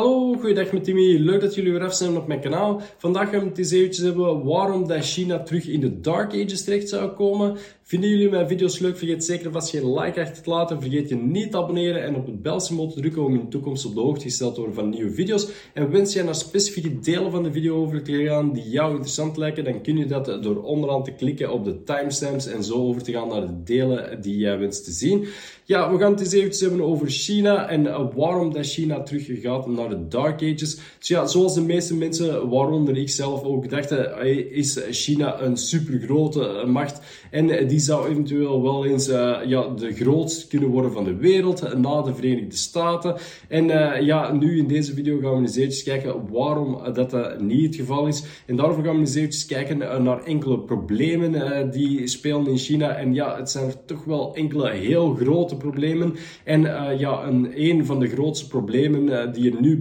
Falou! Goeiedag met Timmy. Leuk dat jullie weer af zijn op mijn kanaal. Vandaag gaan we het eens eventjes hebben waarom dat China terug in de Dark Ages terecht zou komen. Vinden jullie mijn video's leuk? Vergeet zeker vast geen like achter te laten. Vergeet je niet te abonneren en op het belsymbool te drukken om in de toekomst op de hoogte gesteld te worden van nieuwe video's. En wens je naar specifieke delen van de video over te gaan die jou interessant lijken, dan kun je dat door onderaan te klikken op de timestamps en zo over te gaan naar de delen die jij wenst te zien. Ja, we gaan het eens eventjes hebben over China en waarom dat China terug gaat naar de Dark Ages. Dus ja, zoals de meeste mensen, waaronder ik zelf ook, dachten, is China een supergrote macht en die zou eventueel wel eens uh, ja, de grootste kunnen worden van de wereld na de Verenigde Staten. En ja, nu in deze video gaan we eens eventjes kijken waarom dat, niet het geval is. En daarvoor gaan we eens eventjes kijken naar enkele problemen die spelen in China. En ja, het zijn toch wel enkele heel grote problemen. En ja, een, een van de grootste problemen die er nu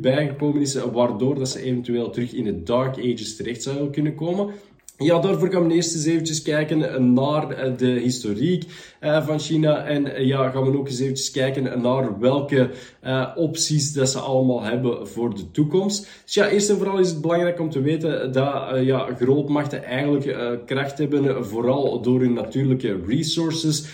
waardoor dat ze eventueel terug in de Dark Ages terecht zouden kunnen komen. Ja, daarvoor gaan we eerst eens eventjes kijken naar eh, de historiek eh, van China. En eh, ja, gaan we ook eens eventjes kijken naar welke opties dat ze allemaal hebben voor de toekomst. Dus ja, eerst en vooral is het belangrijk om te weten dat ja, grootmachten eigenlijk kracht hebben, vooral door hun natuurlijke resources.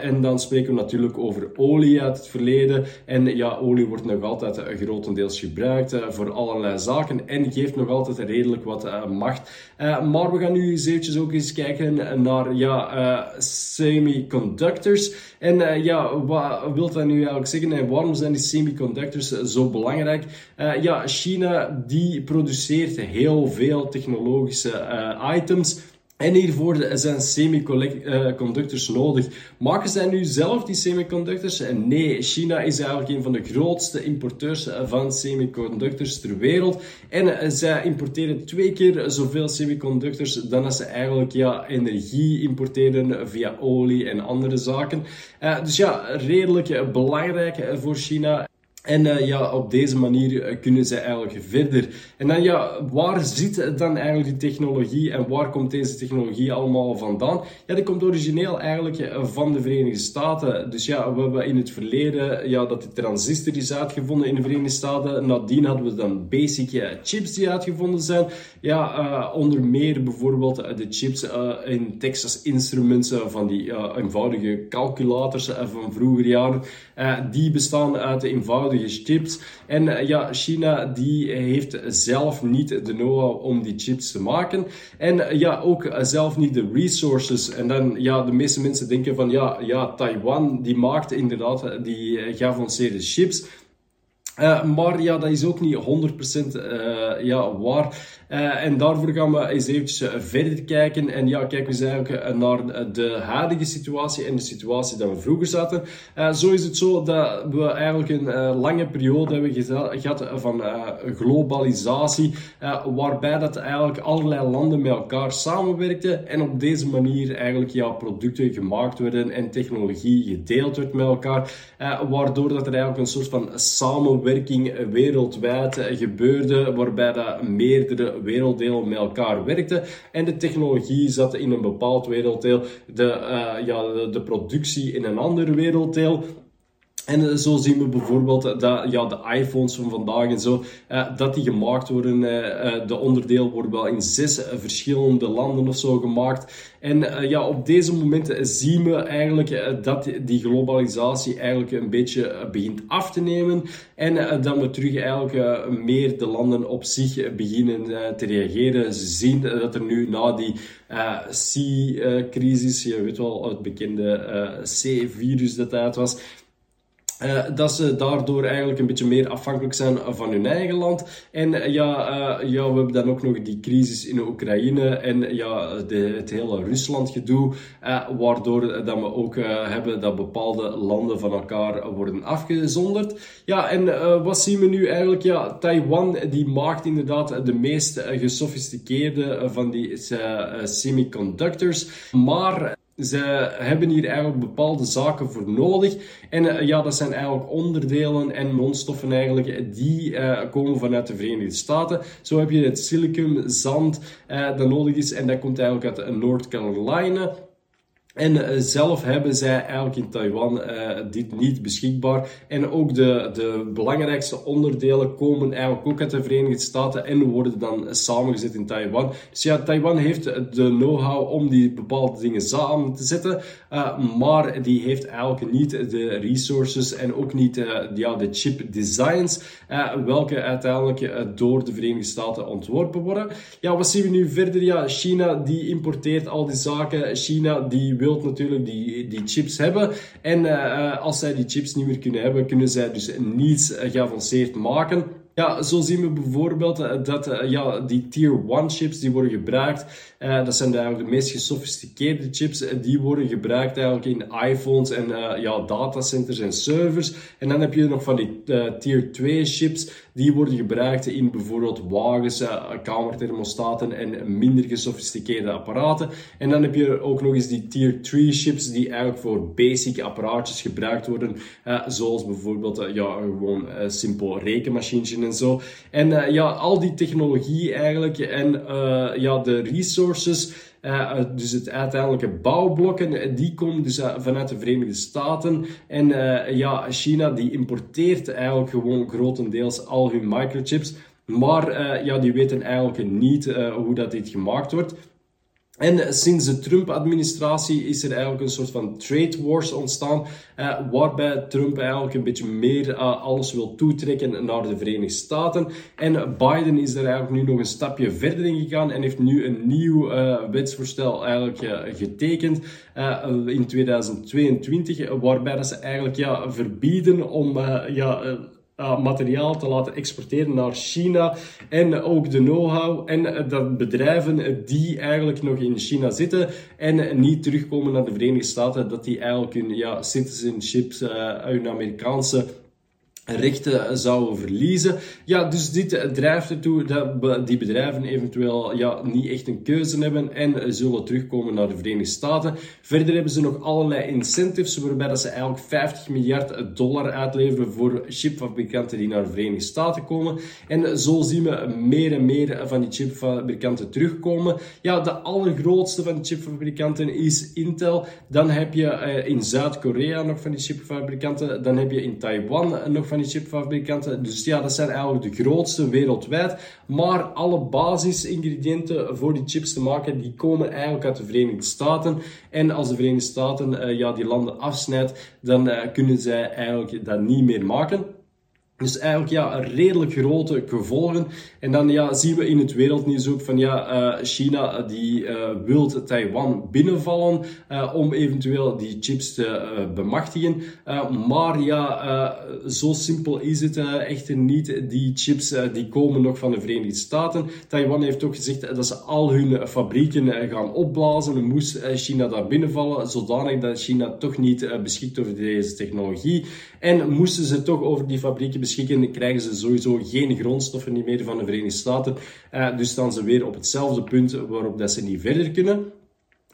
en dan spreken we natuurlijk over olie uit het verleden. En ja, olie wordt nog altijd grotendeels gebruikt voor allerlei zaken en geeft nog altijd redelijk wat macht. maar we gaan nu eens eventjes ook eens kijken naar ja, uh, semiconductors. En uh, ja, wat wil dat nu eigenlijk zeggen en waarom zijn die semiconductors zo belangrijk? Uh, ja, China die produceert heel veel technologische items en hiervoor zijn semiconductors nodig. Maken zij nu zelf die semiconductors? Nee, China is eigenlijk een van de grootste importeurs van semiconductors ter wereld. En zij importeren twee keer zoveel semiconductors dan als ze eigenlijk ja, energie importeren via olie en andere zaken. Uh, dus ja, redelijk belangrijk voor China. En uh, ja, op deze manier uh, kunnen ze eigenlijk verder. En dan ja, waar zit dan eigenlijk die technologie en waar komt deze technologie allemaal vandaan? Ja, die komt origineel eigenlijk uh, van de Verenigde Staten. Dus ja, we hebben in het verleden ja, dat de transistor is uitgevonden in de Verenigde Staten. Nadien hadden we dan basic chips die uitgevonden zijn. Ja, onder meer bijvoorbeeld de chips in Texas Instruments van die eenvoudige calculators van vroeger jaren. die bestaan uit de eenvoudige chips. En eh, ja, China die heeft zelf niet de know-how om die chips te maken. En eh, ja, ook eh, zelf niet de resources. En dan, ja, de meeste mensen denken van, ja, ja Taiwan die maakt inderdaad die geavanceerde chips. Uh, maar ja, dat is ook niet 100% uh, ja, waar. Uh, en daarvoor gaan we eens eventjes verder kijken. En ja, kijken we eens eigenlijk naar de huidige situatie en de situatie dat we vroeger zaten. zo is het zo dat we eigenlijk een lange periode hebben gehad van globalisatie. waarbij dat eigenlijk allerlei landen met elkaar samenwerkten. En op deze manier eigenlijk ja, producten gemaakt werden en technologie gedeeld werd met elkaar. waardoor dat er eigenlijk een soort van samenwerking werking wereldwijd gebeurde, waarbij dat meerdere werelddelen met elkaar werkten en de technologie zat in een bepaald werelddeel, de, uh, ja, de productie in een ander werelddeel. En eh, zo zien we bijvoorbeeld dat ja, de iPhones van vandaag en zo, eh, dat die gemaakt worden. Eh, eh, de onderdeel worden wel in zes verschillende landen of zo gemaakt. En eh, ja, op deze momenten zien we eigenlijk eh, dat die globalisatie eigenlijk een beetje begint af te nemen. En dat we terug eigenlijk meer de landen op zich beginnen te reageren. Ze zien dat er nu na die C-crisis, je weet wel, het bekende C-virus dat uit was uh, dat ze daardoor eigenlijk een beetje meer afhankelijk zijn van hun eigen land. En uh, ja, uh, ja, we hebben dan ook nog die crisis in Oekraïne en ja, de, het hele Rusland-gedoe, waardoor dat we ook hebben dat bepaalde landen van elkaar worden afgezonderd. Ja, en wat zien we nu eigenlijk? Ja, Taiwan die maakt inderdaad de meest gesofisticeerde van die semiconductors, maar ze hebben hier eigenlijk bepaalde zaken voor nodig. En uh, ja, dat zijn eigenlijk onderdelen en grondstoffen eigenlijk die uh, komen vanuit de Verenigde Staten. Zo heb je het silicum, zand dat nodig is en dat komt eigenlijk uit North Carolina. En eh, zelf hebben zij eigenlijk in Taiwan uh, dit niet beschikbaar. En ook de, de belangrijkste onderdelen komen eigenlijk ook uit de Verenigde Staten en worden dan samengezet in Taiwan. Dus ja, Taiwan heeft de know-how om die bepaalde dingen samen te zetten, uh, maar die heeft eigenlijk niet de resources en ook niet ja, de chip designs, welke uiteindelijk door de Verenigde Staten ontworpen worden. Ja, wat zien we nu verder? Ja, China die importeert al die zaken. China die natuurlijk die, die chips hebben. En uh, als zij die chips niet meer kunnen hebben, kunnen zij dus niets geavanceerd maken. Ja, zo zien we bijvoorbeeld eh, dat ja, die tier 1 chips die worden gebruikt. Dat zijn eigenlijk de meest gesofisticeerde chips. die worden gebruikt eigenlijk in iPhones en ja, datacenters en servers. En dan heb je nog van die tier 2 chips. Die worden gebruikt in bijvoorbeeld wagens, kamerthermostaten en minder gesofisticeerde apparaten. En dan heb je ook nog eens die tier 3 chips die eigenlijk voor basic apparaatjes gebruikt worden. zoals bijvoorbeeld ja, gewoon simpel rekenmachines en zo. En ja, al die technologie eigenlijk en ja, de resources, uh, dus het uiteindelijke bouwblokken, die komen dus vanuit de Verenigde Staten. En ja, China die importeert eigenlijk gewoon grotendeels al hun microchips. Maar ja, die weten eigenlijk niet hoe dat dit gemaakt wordt. En sinds de Trump-administratie is er eigenlijk een soort van trade wars ontstaan, eh, waarbij Trump eigenlijk een beetje meer uh, alles wil toetrekken naar de Verenigde Staten. En Biden is er eigenlijk nu nog een stapje verder in gegaan en heeft nu een nieuw uh, wetsvoorstel eigenlijk getekend in 2022, waarbij dat ze eigenlijk ja, verbieden om ja, uh, materiaal te laten exporteren naar China en ook de know-how en uh, dat bedrijven die eigenlijk nog in China zitten en niet terugkomen naar de Verenigde Staten, dat die eigenlijk hun ja, citizenships, hun Amerikaanse rechten zouden verliezen. Ja, dus dit drijft ertoe dat die bedrijven eventueel ja, niet echt een keuze hebben en zullen terugkomen naar de Verenigde Staten. Verder hebben ze nog allerlei incentives waarbij dat ze eigenlijk 50 miljard dollar uitleveren voor chipfabrikanten die naar de Verenigde Staten komen. En zo zien we meer en meer van die chipfabrikanten terugkomen. Ja, de allergrootste van de chipfabrikanten is Intel. Dan heb je eh, in Zuid-Korea nog van die chipfabrikanten. Dan heb je in Taiwan nog van van die chipfabrikanten. Dus ja, dat zijn eigenlijk de grootste wereldwijd. Maar alle basisingrediënten voor die chips te maken, die komen eigenlijk uit de Verenigde Staten. En als de Verenigde Staten uh, ja, die landen afsnijdt, dan uh, kunnen zij eigenlijk dat niet meer maken. Dus eigenlijk ja, redelijk grote gevolgen. En dan ja, zien we in het wereldnieuws ook van ja, uh, China die uh, wil Taiwan binnenvallen om eventueel die chips te bemachtigen. maar ja, zo simpel is het echter niet. Die chips die komen nog van de Verenigde Staten. Taiwan heeft ook gezegd dat ze al hun fabrieken gaan opblazen. Moest China daar binnenvallen, zodanig dat China toch niet beschikt over deze technologie. En moesten ze toch over die fabrieken beschikken, krijgen ze sowieso geen grondstoffen meer van de Verenigde Staten. Uh, dus staan ze weer op hetzelfde punt waarop dat ze niet verder kunnen.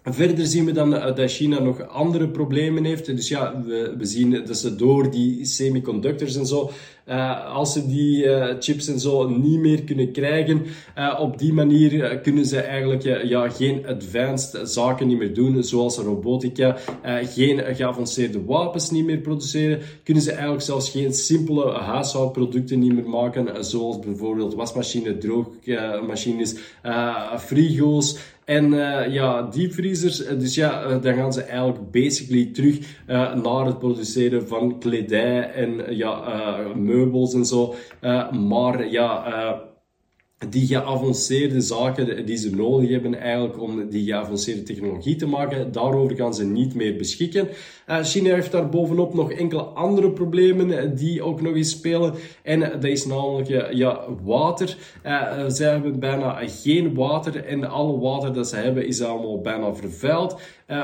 Verder zien we dan eh, dat China nog andere problemen heeft. Dus ja, we, we zien dat ze door die semiconductors en zo, uh, als ze die uh, chips en zo niet meer kunnen krijgen, uh, op die manier kunnen ze eigenlijk ja, geen advanced zaken niet meer doen, zoals robotica, geen geavanceerde wapens niet meer produceren, kunnen ze eigenlijk zelfs geen simpele huishoudproducten niet meer maken, zoals bijvoorbeeld wasmachines, droogmachines, frigo's, en uh, ja, diepvriezers, eh, dus ja, dan gaan ze eigenlijk basically terug naar het produceren van kledij en ja, en zo. maar ja, die geavanceerde zaken die ze nodig hebben eigenlijk om die geavanceerde technologie te maken, daarover gaan ze niet meer beschikken. Uh, China heeft daar bovenop nog enkele andere problemen eh, die ook nog eens spelen. En dat is namelijk uh, ja, water. Ze hebben bijna geen water en alle water dat ze hebben is allemaal bijna vervuild.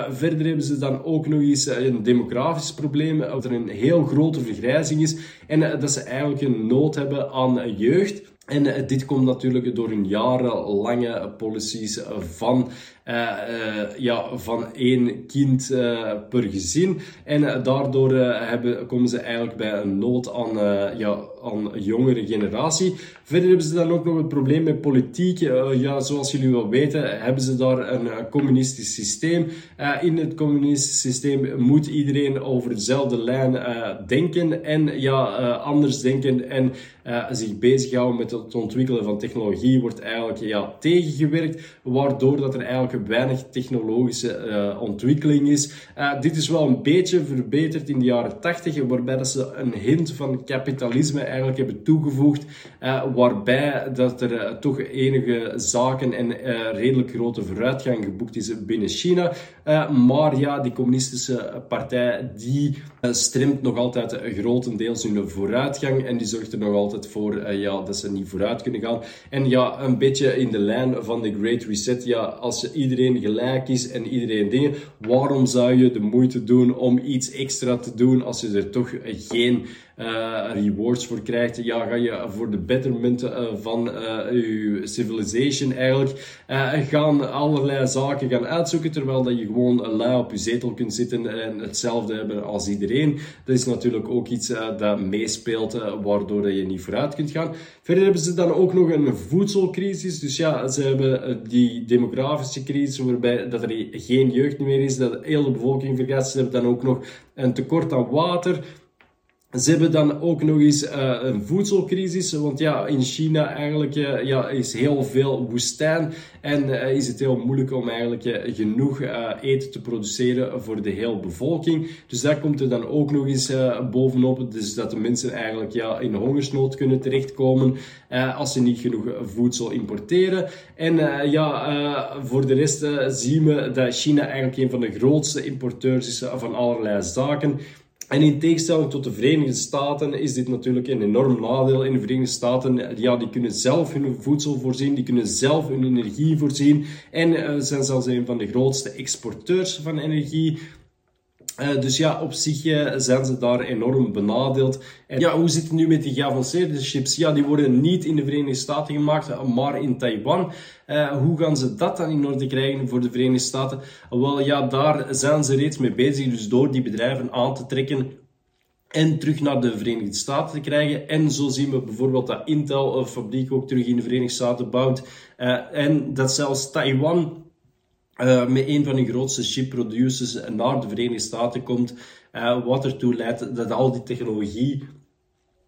verder hebben ze dan ook nog eens een demografisch probleem, dat er een heel grote vergrijzing is en dat ze eigenlijk een nood hebben aan jeugd. En dit komt natuurlijk door hun jarenlange policies van ja, van één kind per gezin. En daardoor hebben, komen ze eigenlijk bij een nood aan, ja, aan jongere generatie. Verder hebben ze dan ook nog het probleem met politiek. ja, zoals jullie wel weten, hebben ze daar een communistisch systeem. in het communistisch systeem moet iedereen over dezelfde lijn denken en ja, anders denken en zich bezighouden met het ontwikkelen van technologie wordt eigenlijk ja, tegengewerkt, waardoor dat er eigenlijk weinig technologische uh, ontwikkeling is. Uh, dit is wel een beetje verbeterd in de jaren 80, waarbij dat ze een hint van kapitalisme eigenlijk hebben toegevoegd, uh, waarbij dat er toch enige zaken en redelijk grote vooruitgang geboekt is binnen China. maar ja, die communistische partij die stremt nog altijd grotendeels hun vooruitgang en die zorgt er nog altijd voor ja, dat ze niet vooruit kunnen gaan. En ja, een beetje in de lijn van de Great Reset. Ja, als iedereen gelijk is en iedereen dingen, waarom zou je de moeite doen om iets extra te doen als je er toch geen rewards voor krijgt, ja, ga je voor de betterment uh, van je civilization eigenlijk gaan allerlei zaken gaan uitzoeken, terwijl dat je gewoon lui op je zetel kunt zitten en hetzelfde hebben als iedereen. Dat is natuurlijk ook iets dat meespeelt, waardoor je niet vooruit kunt gaan. Verder hebben ze dan ook nog een voedselcrisis. Dus ja, ze hebben die demografische crisis, waarbij dat er geen jeugd meer is, dat de hele bevolking vergaat. Ze hebben dan ook nog een tekort aan water. Ze hebben dan ook nog eens uh, een voedselcrisis, want ja, in China eigenlijk uh, ja, is heel veel woestijn en uh, is het heel moeilijk om eigenlijk genoeg eten te produceren voor de hele bevolking. Dus dat komt er dan ook nog eens bovenop, dus dat de mensen eigenlijk ja, in hongersnood kunnen terechtkomen als ze niet genoeg voedsel importeren. En ja, voor de rest zien we dat China eigenlijk een van de grootste importeurs is van allerlei zaken. En in tegenstelling tot de Verenigde Staten is dit natuurlijk een enorm nadeel. In de Verenigde Staten, ja, die kunnen zelf hun voedsel voorzien, die kunnen zelf hun energie voorzien en uh, zijn zelfs een van de grootste exporteurs van energie. Uh, dus ja, op zich uh, zijn ze daar enorm benadeeld. En ja, hoe zit het nu met die geavanceerde chips? Ja, die worden niet in de Verenigde Staten gemaakt, maar in Taiwan. Hoe gaan ze dat dan in orde krijgen voor de Verenigde Staten? Wel ja, daar zijn ze reeds mee bezig. Dus door die bedrijven aan te trekken en terug naar de Verenigde Staten te krijgen. En zo zien we bijvoorbeeld dat Intel een fabriek ook terug in de Verenigde Staten bouwt. en dat zelfs Taiwan uh, met een van de grootste chip producers naar de Verenigde Staten komt, uh, wat ertoe leidt dat al die technologie,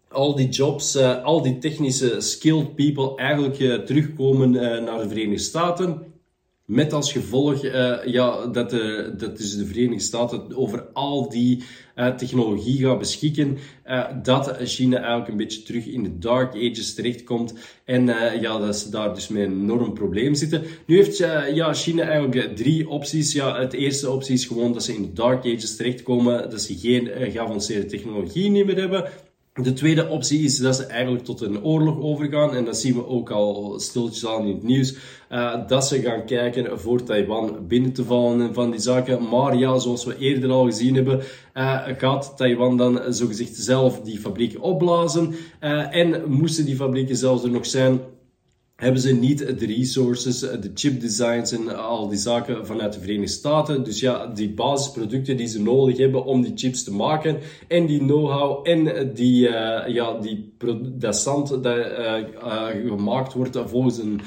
al die jobs, uh, al die technische skilled people eigenlijk terugkomen naar de Verenigde Staten. Met als gevolg uh, ja, dat, de, dat dus de Verenigde Staten over al die uh, technologie gaat beschikken. Dat China eigenlijk een beetje terug in de dark ages terechtkomt. En ja, dat ze daar dus met een enorm probleem zitten. Nu heeft ja, China eigenlijk drie opties. Ja, het eerste optie is gewoon dat ze in de dark ages terechtkomen. Dat ze geen geavanceerde technologie meer hebben. De tweede optie is dat ze eigenlijk tot een oorlog overgaan. En dat zien we ook al stiltjes aan in het nieuws. Uh, dat ze gaan kijken voor Taiwan binnen te vallen en van die zaken. Maar ja, zoals we eerder al gezien hebben, uh, gaat Taiwan dan zogezegd zelf die fabrieken opblazen. Uh, en moesten die fabrieken zelfs er nog zijn hebben ze niet de resources, de chip designs en al die zaken vanuit de Verenigde Staten. Dus ja, die basisproducten die ze nodig hebben om die chips te maken en die know-how en die, uh, ja, die dat zand dat uh, uh, gemaakt wordt volgens een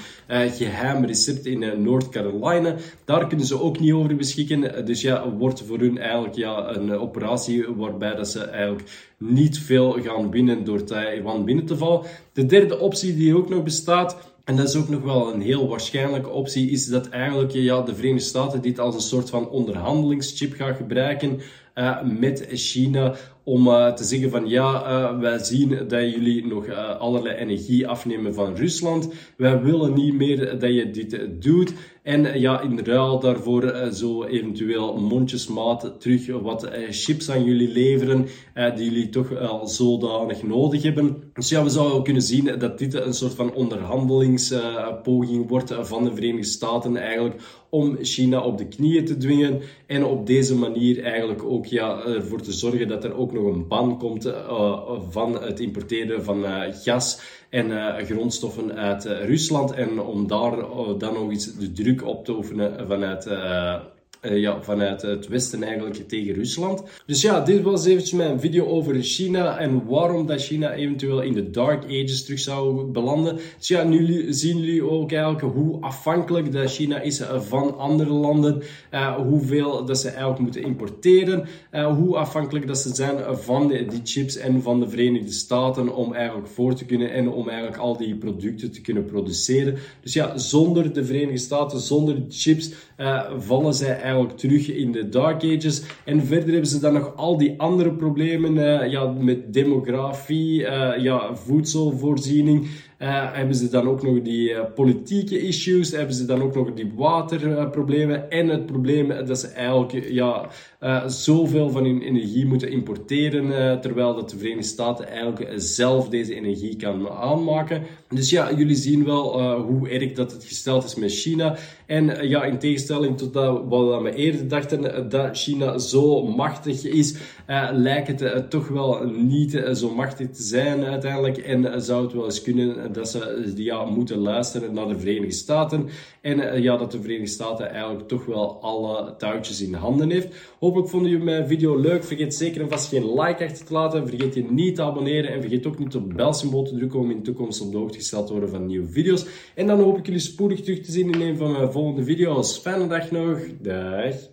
geheim recept in North Carolina, daar kunnen ze ook niet over beschikken. Dus ja, wordt voor hun eigenlijk ja, een operatie waarbij dat ze eigenlijk niet veel gaan winnen door Taiwan binnen te vallen. De derde optie die ook nog bestaat en dat is ook nog wel een heel waarschijnlijke optie, is dat eigenlijk ja, de Verenigde Staten dit als een soort van onderhandelingschip gaan gebruiken uh, met China om uh, te zeggen van ja, uh, wij zien dat jullie nog allerlei energie afnemen van Rusland. Wij willen niet meer dat je dit doet. En ja, in ruil daarvoor zo eventueel mondjesmaat terug wat chips aan jullie leveren, die jullie toch al zodanig nodig hebben. Dus ja, we zouden kunnen zien dat dit een soort van onderhandelingspoging wordt van de Verenigde Staten eigenlijk om China op de knieën te dwingen en op deze manier eigenlijk ook ja, ervoor te zorgen dat er ook nog een ban komt uh, van het importeren van uh, gas en uh, grondstoffen uit Rusland. En om daar dan nog eens de druk op te oefenen vanuit uh, ja, vanuit het Westen eigenlijk tegen Rusland. Dus ja, dit was eventjes mijn video over China en waarom dat China eventueel in de Dark Ages terug zou belanden. Dus ja, nu zien jullie ook eigenlijk hoe afhankelijk dat China is van andere landen, uh, hoeveel dat ze eigenlijk moeten importeren, hoe afhankelijk dat ze zijn van die chips en van de Verenigde Staten om eigenlijk voor te kunnen en om eigenlijk al die producten te kunnen produceren. Dus ja, zonder de Verenigde Staten, zonder chips, vallen zij eigenlijk eigenlijk terug in de Dark Ages. En verder hebben ze dan nog al die andere problemen uh, ja, met demografie, uh, ja, voedselvoorziening. Uh, hebben ze dan ook nog die politieke issues, hebben ze dan ook nog die waterproblemen en het probleem dat ze eigenlijk ja, zoveel van hun energie moeten importeren, terwijl dat de Verenigde Staten eigenlijk zelf deze energie kan aanmaken. Dus ja, jullie zien wel hoe erg dat het gesteld is met China. En ja, in tegenstelling tot wat we eerder dachten dat China zo machtig is, lijkt het toch wel niet zo machtig te zijn uiteindelijk. En zou het wel eens kunnen dat ze ja, moeten luisteren naar de Verenigde Staten. En ja, dat de Verenigde Staten eigenlijk toch wel alle touwtjes in handen heeft. Hopelijk vonden jullie mijn video leuk. Vergeet zeker en vast geen like achter te laten. Vergeet je niet te abonneren. En vergeet ook niet op het belsymbool te drukken om in de toekomst op de hoogte gesteld te worden van nieuwe video's. En dan hoop ik jullie spoedig terug te zien in een van mijn volgende video's. Fijne dag nog. Dag.